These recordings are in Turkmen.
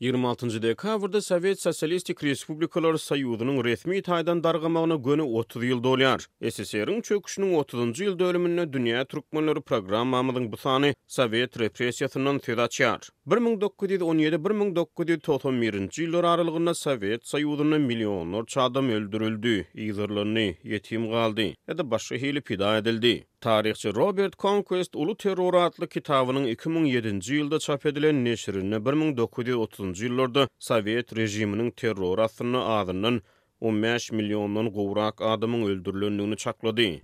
Ýigrimi altynjy dekabrda Sowet Sosialistik Respublikalar Soýuzynyň resmi taýdan dargamagyna göni otuz ýyl dolýar. SSR-iň çöküşiniň otuzynjy ýyl dönüminde Dünýä türkmenleri programmamyzyň bu sany sowet repressiýasyndan söz açýar. Bir müň dokuz ýüz on ýedi-bir müň dokuz ýüz togsan birinji ýyllar aralygynda Sowet Soýuzynda millionlarça adam öldürildi, yzarlandy, ýetim galdy ýa-da başga hili pida edildi. Taryhçy Robert Konkwest Uly terror atly kitabynyň iki müň ýedinji ýylda çap edilen neşirinde bir müň dokuz ýüz otuzynjy ýyllarda sowet režiminiň terrory astynda azyndan on bäş milliondan gowrak adamyň öldürilendigini çaklady.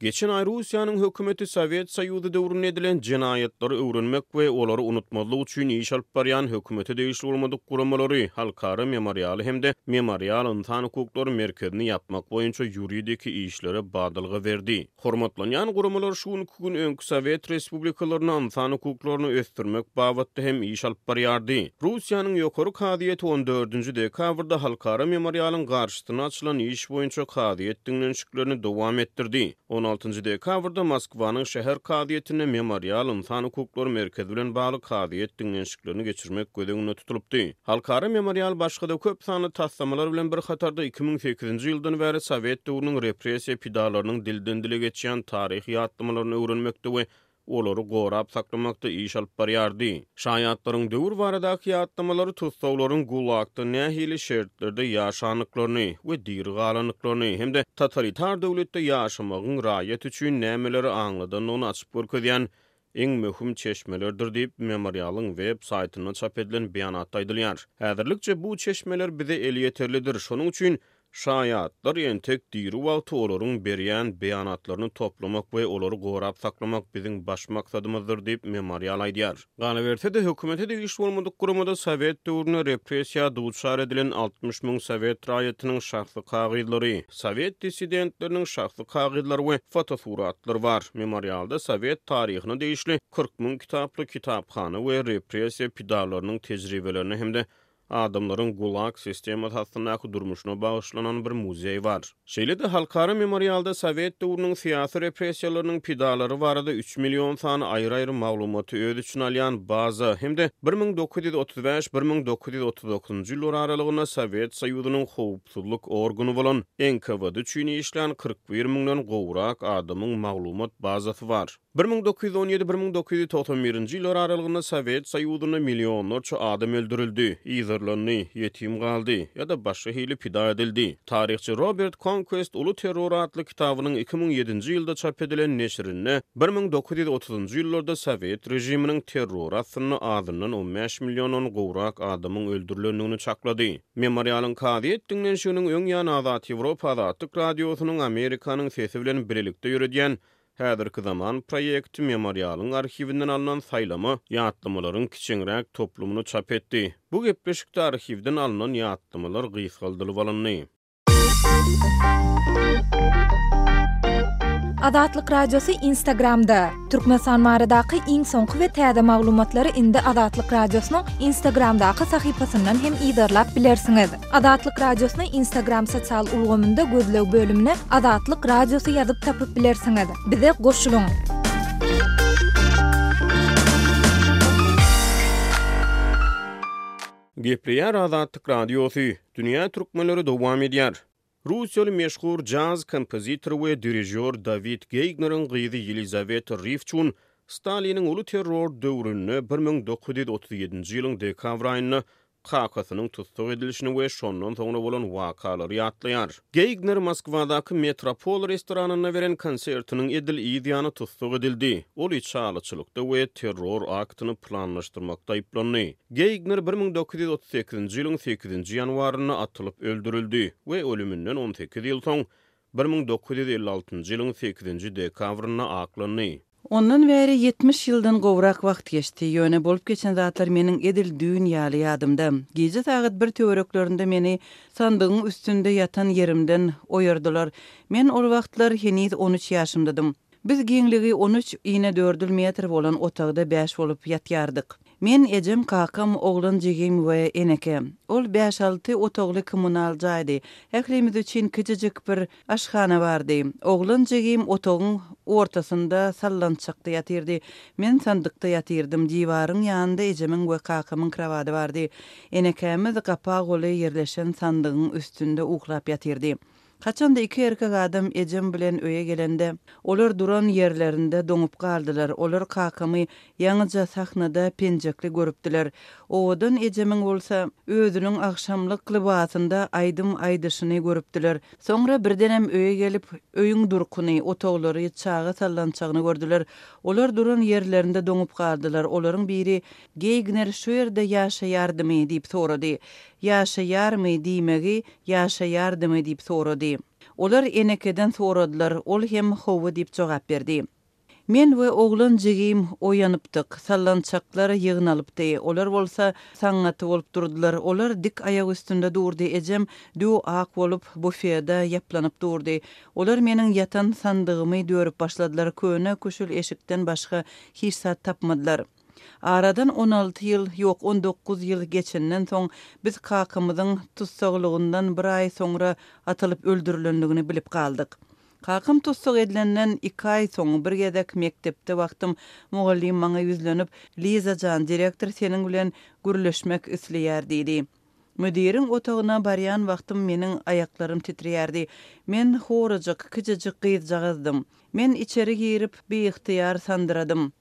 Geçen aý Russiýanyň hökümeti Sowet Soýuzy döwründe edilen jenaýatlary öwrenmek we olary unutmazlyk üçin iş alyp barýan hökümete degişli bolmadyk guramalary, Halkara memorialy hem-de Memorial ynsan hukuklary merkezini ýapmak, boýunça ýuridiki işlere badalga berdi. Hormatlanýan guramalar şu günki gün öňki sowet respublikalarynda ynsan hukuklaryny ösdürmek babatda hem iş alyp barýardy. Russiýanyň Ýokary kazyýeti on dördünji dekabrda Halkara memorialyň garşysyna açylan iş boýunça kazyýet diňlenişiklerini dowam etdirdi. On altynjy dekabrda Moskwanyň şäher kazyýetinde Memorial ynsan hukuklary merkezi bilen bagly kazyýet diňlenişiklerini geçirmek göz öňünde tutulypdy. Halkara Memorial başga-da köp sanly taslamalar bilen bir hatarda iki müň sekizinji ýyldan bäri sowet döwrüniň repressiýa pidalarynyň dilden-dile geçýän taryhy ýatlamalaryny öwrenmekde we olary gorap saklamakda iş alyp barýardy. Şaýatlaryň döwür baradaky ýatlamalary tussaglaryň Gulagda nähili şertlerde ýaşandyklaryny we diri galandyklaryny hem-de totalitar döwletde ýaşamagyň raýat üçin nämeleri aňladandygyny açyp görkezýän iň möhüm çeşmelerdir diýip, Memorialyň web saýtynda çap edilen beýanatda aýdylýar. Häzirlikçe bu çeşmeler bize elýeterlidir, şonuň üçin Şaýatlar entek diri wagty olaryň berýän beýanatlaryny toplamak we olary gorap saklamak biziň baş maksadymyzdyr diýip, Memorial aýdýar. Galyberse-de, hökümete degişli bolmadyk guramada sowet döwründe repressiýa duçar edilen altmyş müň sowet raýatynyň şahsy kagyzlary, sowet dissidentleriniň şahsy kagyzlary we fotosuratlar bar. Memorialda sowet taryhyna degişli kyrk müň kitaply kitaphana we repressiýa pidalarynyň tejribelerine hem-de adamlaryň Gulag sistemasy astyndaky durmuşyna bagyşlanan bir muzeý bar. Şeýle-de halkara memorialda sowet döwrüniň syýasy repressiýalarynyň pidalary barada üç million sany aýry-aýry maglumaty öz içine alýan baza hem-de bir müň dokuz ýüz otuz bäş, bir müň dokuz ýüz otuz dokuzynjy ýyllar aralygynda Sowet Soýuzynyň howpsuzlyk organy bolan NKWD üçin işlän kyrk bir müňden gowrak adamyň maglumat bazasy bar. Bir müň dokuz ýüz on ýedi-bir müň dokuz ýüz togsan birinji ýyllar aralygynda Sowet Soýuzynda millionlarça adam öldürildi, yzarlandy, ýetim galdy ýa-da başga hili pida edildi. Taryhçy Robert Konkwest Uly terror atly kitabynyň iki müň ýedinji ýylda çap edilen neşirinde bir müň dokuz ýüz otuzynjy ýyllarda sowet režiminiň terrory astynda azyndan on bäş milliondan gowrak adamyň öldürilendigini çaklady. Memorialyň kazyýet diňlenişiginiň öň ýany Azat Ýewropa Azatlyk Radiosynyň Amerikanyň Sesi bilen bilelikde ýöredýän Häzirki zaman proýekti Memorialyň arhiwinden alnan saýlama ýatlamalaryň kiçeňräk toplumyny çap etdi. Bu gepleşikde arhiwden alnan ýatlamalar gysgaldylyp alyndy. Azatlyk Radiosy Instagramda, Türkmenistan baradaky iň soňky we täze maglumatlary indi Azatlyk Radiosynyň Instagramdaky sahypasyndan hem yzarlap bilersiňiz. Azatlyk Radiosyny Instagram sosial ulgamynda gözleg bölümine Azatlyk Radiosy ýazyp tapyp bilersiňiz. Bize goşulyň! Gepleýär Azatlyk Radiosy, dünýä türkmenleri dowam edýär. Russiýaly meşhur jaz kompozitor we dirižýor Dawid Geýgneriň gyzy Ýelizaweta Rifçun Staliniň uly terror döwründe 1937-nji ýylyň dekabr aýynda kakasynyň tussag edilişini we şondan soňra bolan wakalary ýatlaýar. Geýgner Moskwadaky Metropol restoranynda beren konsertiniň edil yz ýany tussag edildi. Ol içalyçylykda we terror aktyny planlaşdyrmakda aýyplandy. Geýgner bir müň dokuz ýüz otuz sekizinji ýylyň sekizinji ýanwarynda atylyp öldürildi we ölüminden on sekiz ýyl soň Bir müň dokuz ýüz elli altynjy ýylyň sekizinji dekabrynda aklandy. Ondan bäri ýetmiş ýyldan gowrak wagt geçdi, ýöne bolup geçen zatlar meniň edil düýn ýaly ýadymda. Gije sagat bir töwereklerinde meni sandygyň üstünde ýatan ýerimden oýardylar. Men ol wagtlar heniz on üç ýaşymdadym. Biz giňligi on üç, yny dördül metr bolan otagda bäş bolup ýatýardyk. Men, ejem, kakam, oglan jigim we eneke. Ol bäş-alty otagly kommunal jaýdy. Ählimiz üçin kijijik bir aşhana bardy. Oglan jigim otagyň ortasynda sallançakda ýatyrdy. Men sandykda ýatyrdym. Diwaryň ýanynda ejemiň we kakamyň krowady bardy. Enekämiz gapa goly ýerleşen sandygyň üstünde uklap ýatyrdy. Haçanda iki erkek adam ejem bilen öýe gelende, olar duran ýerlerinde doňup galdylar, olar kakamy ýaňyja sahnada penjekli görüpdiler. Owadan ejemiň bolsa, özüniň agşamlyk lybasynda aýdym aýdyşyny görüpdiler. Soňra birdenem öýe gelip, öýüň durkuny, otaglary, çaga sallançagyny gördüler. Olar duran ýerlerinde doňup galdylar, olaryň biri Geýgner şu ýerde ýaşaýardymy? diýip sorady. Ýaşaýarmy? diýmegi, ýaşaýardymy? diýip sorady. Olar Enekeden soradylar, ol hem Hawa diýip jogap berdi. Men we oglan jigim oýanypdyk. Sallançaklar ýygnalypdy. Olar bolsa, saňňaty bolup durdylar. Olar dik aýak üstünde durdy, ejem döw-ak bolup, bufeda ýaplanyp durdy. Olar meniň ýatan sandygymy dörüp başladylar, köne küşül eşikden başga hiç zat tapmadylar. Aradan on alty ýyl, ýok, on dokuz ýyl geçenden soň, biz kakamyzyň tussaglygyndan bir aý soňra atylyp öldürilendigini bilip galdyk. Kakam tussag edilenden iki aý soň, bir gezek mekdepde wagtym mugallym maňa ýüzlenip, Liza jan, direktor seniň bilen gürleşmek isleýär diýdi. Müdiriň otagyna barýan wagtym meniň aýaklarym titreýärdi. Men horajyk, kiçijik gyzjagazdym. Men içeri girip, biygtyýar sandyradym.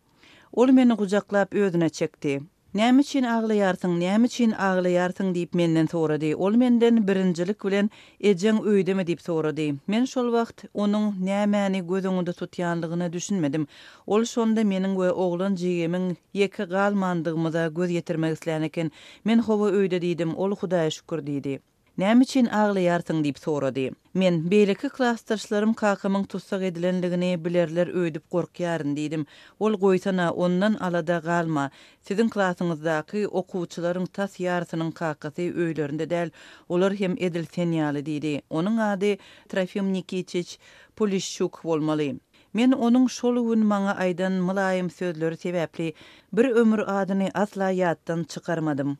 Ol meni gujaklap özüne çekdi. Näme üçin aglaýarsyň, näme üçin aglaýarsyň diýip menden sorady. Ol menden birinjilik bilen Ejeň öýdemi diýip sorady. Men şol wagt onuň nämäni göz öňünde tutýanlygyna düşünmedim. Ol şonda meniň we oglan jigimiň ýeke galmandygymyza göz ýetirmek islän eken. Men Hawa öýde diýdim. Ol Hudaýa şükür diýdi. Näme üçin aglaýarsyň? diýip sorady. Men, Beýleki klasdaşlarym kakamyň tussag edilenligini bilerler öýdüp gorkýaryn diýdim. Ol, Goýsana, ondan alada galma. Siziň klasyňyzdaky okuwçylaryň tas ýarysynyň kakasy öýlerinde däl, olar hem edil sen ýaly diýdi. Onuň ady Trofim Nikiçiç Polişçuk bolmaly. Men onuň şol gün maňa aýdan mylaýym sözleri sebäpli bir ömür adyny asla ýatdan çykarmadym.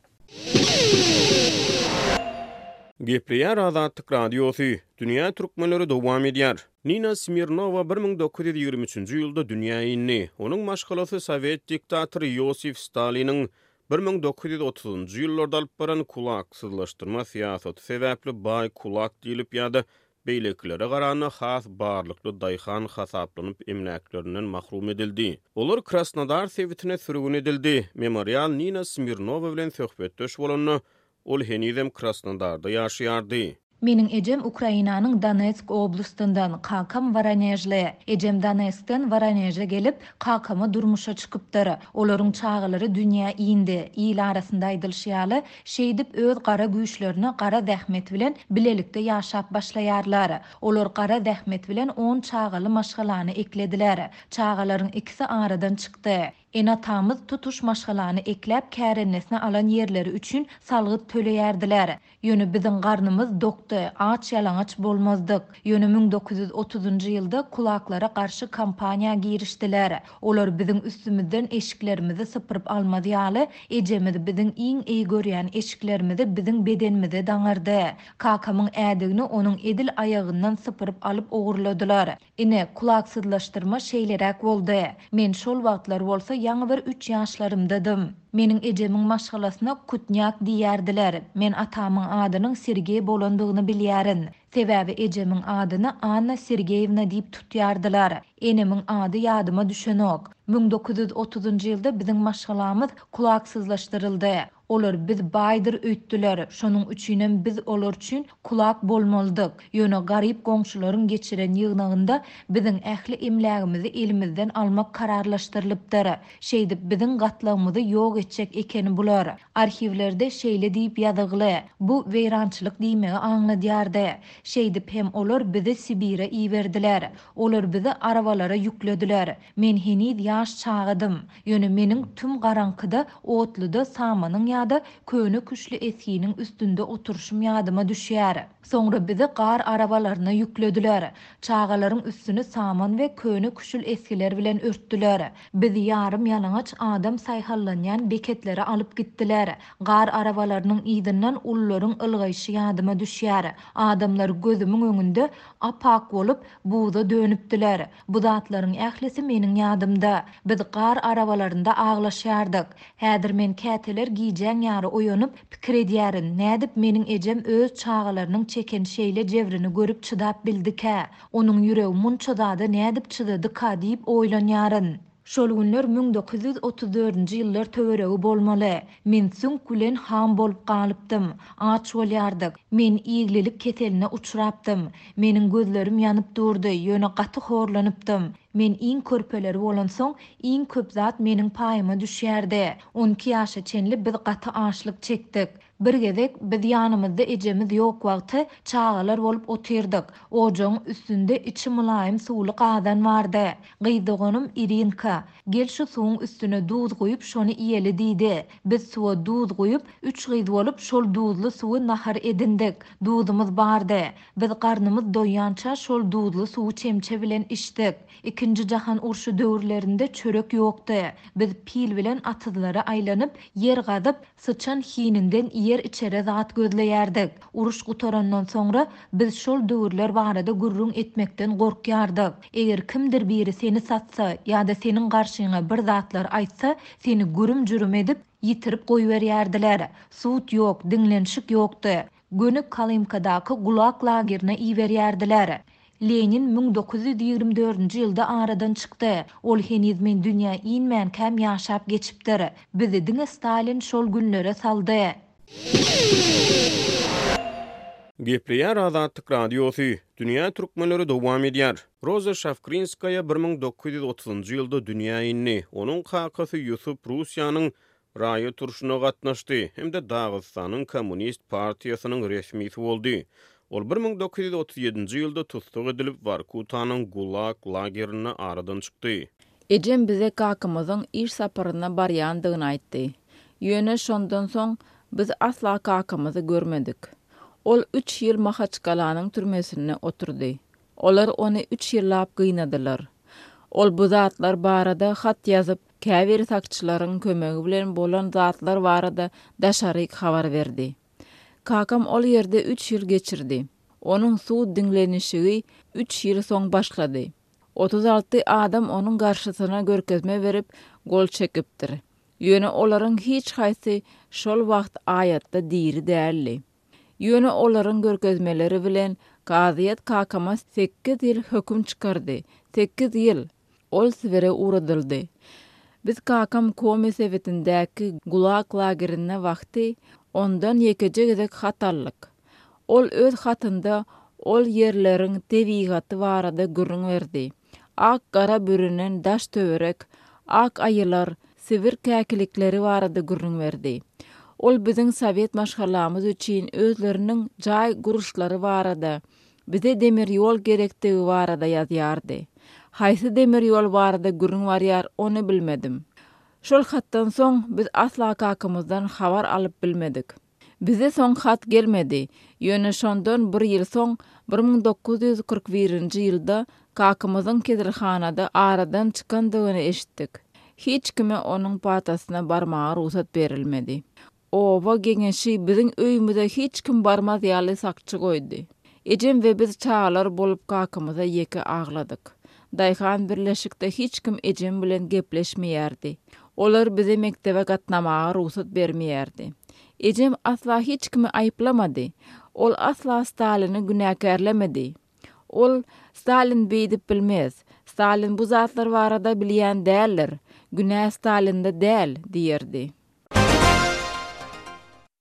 Gepleýär Azatlyk Radiosy, Dünýä türkmenleri dowam edýär. Nina Smirnowa bir müň dokuz ýüz ýigrimi üçünji ýylda dünýä indi. Onuň maşgalasy sowet diktatory Iosif Staliniň bir müň dokuz ýüz otuzynjy ýyllarda alyp baran kulaksyzlaşdyrma syýasaty sebäpli baý kulak diýlip ýa-da beýlekilere garanda has barlykly daýhan hasaplanyp emläklerinden mahrum edildi. Olar Krasnodar sebitine sürgün edildi. Memorial Nina Smirnowa bilen söhbetdeş bolanda, ol henizem Krasnodarda ýaşaýardy. Meniň ejem Ukrainanyň Donetsk oblastyndan, kakam Woronežli. Ejem Donetskden Woroneže gelip, kakama durmuşa çykypdyr. Olaryň çagalary dünýä indi. Il arasynda aýdylyşy ýaly, Şeýdip, öz gara güýçlerini gara zähmet bilen bilelikde ýaşap başlaýarlar. Olar gara zähmet bilen on çagaly maşgalany eklediler. Çagalaryň ikisi aradan çykdy. Ene-atamyz tutuş maşgalany ekläp, kärennesine alan ýerleri üçin salgyt töleýärdiler. Ýöne biziň garnymyz dokdy, aç-ýalaňaç bolmazdyk. Ýöne müň dokuz ýüz otuzynjy ýylda kulaklara garşy kampaniýa girişdiler. Olar biziň üstümizden eşiklerimizi sypyryp almaz ýaly, ejemiz biziň iň eý görýän eşiklerimizi biziň bedenimize daňardy. Kakamyň ädigini onuň edil aýagyndan sypyryp alyp ogurladylar. Ine, kulaksyzlaşdyrma şeýleräk boldy. Men şol wagtlar bolsa ýaňy bir üç ýaşlarymdadym. Meniň ejemiň maşgalasyna Kutnýak diýýärdiler. Men atamyň adynyň Sergeý bolandygyny bilýärin. Sebäbi ejemiň adyny Anna Sergeýewna diýip tutýardylar. Enemiň ady ýadyma düşenok. Müň dokuz ýüz otuzynjy ýylda biziň maşgalamyz kulaksyzlaşdyryldy. Olar biz baýdyr öýtdüler, şonuň üçinem biz olar üçin kulak bolmalydyk. Ýöne garyp goňşularyň geçiren ýygnagynda biziň ähli emlägimizi elimizden almak kararlaşdyrylypdyr. Şeýdip biziň gatlagymyzy ýok etjek ekeni bular. Arhiwlerde şeýle diýip ýazygly, bu weýrançylyk diýmegi aňladýardy. Şeýdip hem olar bizi Sibire iberdiler. Olar bizi arabalara ýüklediler. Men heniz ýaş çagadym. Ýöne meniň tüm garaňkyda otluda samanyň ýa-da köne küşli esginiň üstünde oturyşym ýadyma düşýär. Soňra bizi gar arabalaryna ýüklediler. Çagalaryň üstüni saman we köne küşül-esgiler bilen örtdüler. Bizi ýarym-ýalaňaç adam saýhallanýan beketlere alyp gitdiler. Gar arabalarynyň yzyndan ulularyň ylgaýşy ýadyma düşýär. Adamlar gözümiň öňünde ap-ak bolup, buza dönüpdiler. Bu zatlaryň ählisi meniň ýadymda. Biz gar arabalarynda aglaşýardyk. Häzir men käteler gijäň ýary oýanyp, pikir edýärin, nädip meniň ejem öz çagalarynyň çeken şeýle jebrini görüp çydap bildikä? Onuň ýüregi munça zada nädip çydadyka diýip oýlanýaryn. Şol günler müň dokuz ýüz otuz dördünji ýyllar töweregi bolmaly. Men süňk bilen ham bolup galypdym. Aç bolýardyk. Men ýiglilik keseline uçrapdym. Meniň gözlerim ýanyp durdy, ýöne gaty horlanypdym. Men iň körpeleri bolansoň, iň köp zat meniň paýyma düşýärdi. On iki ýaşa çenli biz gaty açlyk çekdik. Bir gezek biz ýanymyzda ejemiz ýok wagty çagalar bolup otyrdyk. Ojagyň üstünde içi mylaýym suwly gazan bardy. Gyz doganym Irinka, Gel şu suwuň üstüne duz guýup şony iýeli diýdi. Biz suwa duz guýup, üç gyz bolup şol duzly suwy nahar edindik. Duzumyz bardy. Biz garnymyz doýýança şol duzly suwy çemçe bilen içdik. Ikinji jahan urşy döwürlerinde çörek ýokdy. Biz pil bilen atyzlara aýlanyp, ýer gazyp, Syçan hiniňden iýer-içere zat gözleýärdik. Uruş gutarandan soňra, biz şol döwürler barada gürrüň etmekden gorkýardyk. Eger kimdir biri seni satsa ýa-da seniň garşyňa bir zatlar aýtsa, seni gürüm-jürüm edip, ýitirip goýberýärdiler. Sud ýok, diňlenişik ýokdy. Göni Kolymkadaky Gulag lagerine iberýärdiler. Lenin müň dokuz ýüz ýigrimi dördünji ýylda aradan çykdy. Ol heniz men dünýä inmänkäm ýaşap geçipdir. Bizi diňe Stalin şol günlere saldy. Gepleýär Azatlyk Radiosy, Dünýä türkmenleri dowam edýär. Roza Şawkrinskaýa bir müň dokuz ýüz otuzynjy ýylda dünýä indi. Onuň kakasy Ýusup Russiýanyň Raýat urşuna gatnaşdy hem-de Dagystanyň Kommunist partiýasynyň resmisi boldy. Ol bir müň dokuz ýüz otuz ýedinji ýylda tussag edilip, Workutanyň Gulag lagerinde aradan çykdy. Ejem bize kakamyzyň iş saparyna barýandygyny aýtdy. Ýöne şondan soň biz asla kakamyzy görmedik. Ol üç ýyl Mahaçkalanyň türmesinde oturdy. Olar ony üç ýyllap gynadylar. Ol bu zatlar barada hat ýazyp, käbir sakçylaryň kömegi bilen bolan zatlar barada daşaryk habar berdi. Kakam ol ýerde üç ýyl geçirdi. Onuň sud diňlenişigi üç ýyl soň başlady. Otuz alty adam onuň garşysyna görkezme berip, gol çekipdir. Ýöne olaryň hiç haýsy şol wagt aýatda diri däldi. Ýöne olaryň görkezmeleri bilen kazyýet kakama sekiz ýyl höküm çykardy. Sekiz ýyl! Ol Sibire ugradyldy. Biz kakam Komi sebitindäki gulag lagerinde wagty ondan ýekeje gezek hat aldyk. Ol öz hatynda ol ýerleriň tebigaty barada gürrüň berdi. ak-gara bürenen daş-töwerek, ak aýylar, sibir käkilikleri barada gürrüň berdi. Ol biziň sowet maşgalamyz üçin özleriniň jaý guruşlary barada, bize demir ýol gerekdigi barada ýazýardy. Haýsy demir ýol barada gürrüň barýar, ony bilmedim. Şol hatdan soň biz asla kakymyzdan habar alyp bilmedik. Bize soň hat gelmedi. Ýöne şondan bir ýyl soň, bir müň dokuz ýüz kyrk birinji ýylda kakymyzyň keselhanada aradan çykandygyny eşitdik. Hiç kime onuň patasyna barmaga rugsat berilmedi. Oba Geňeşi biziň öýümize hiç kim barmaz ýaly sakçy goýdy. Ejem we biz çagalar bolup kakymyza ýeke agladyk. Daýhan birleşikde hiç kim ejem bilen gepleşmeýärdi. Olar bize mekdebe gatnamaga rugsat bermeýärdi. Ejem asla hiç kimi aýyplamady. Ol asla Stalini günäkärlemedi. Ol, Stalin beýdip bilmez. Stalin bu zatlar barada bilýän däldir. Günä Stalinde däl, diýerdi.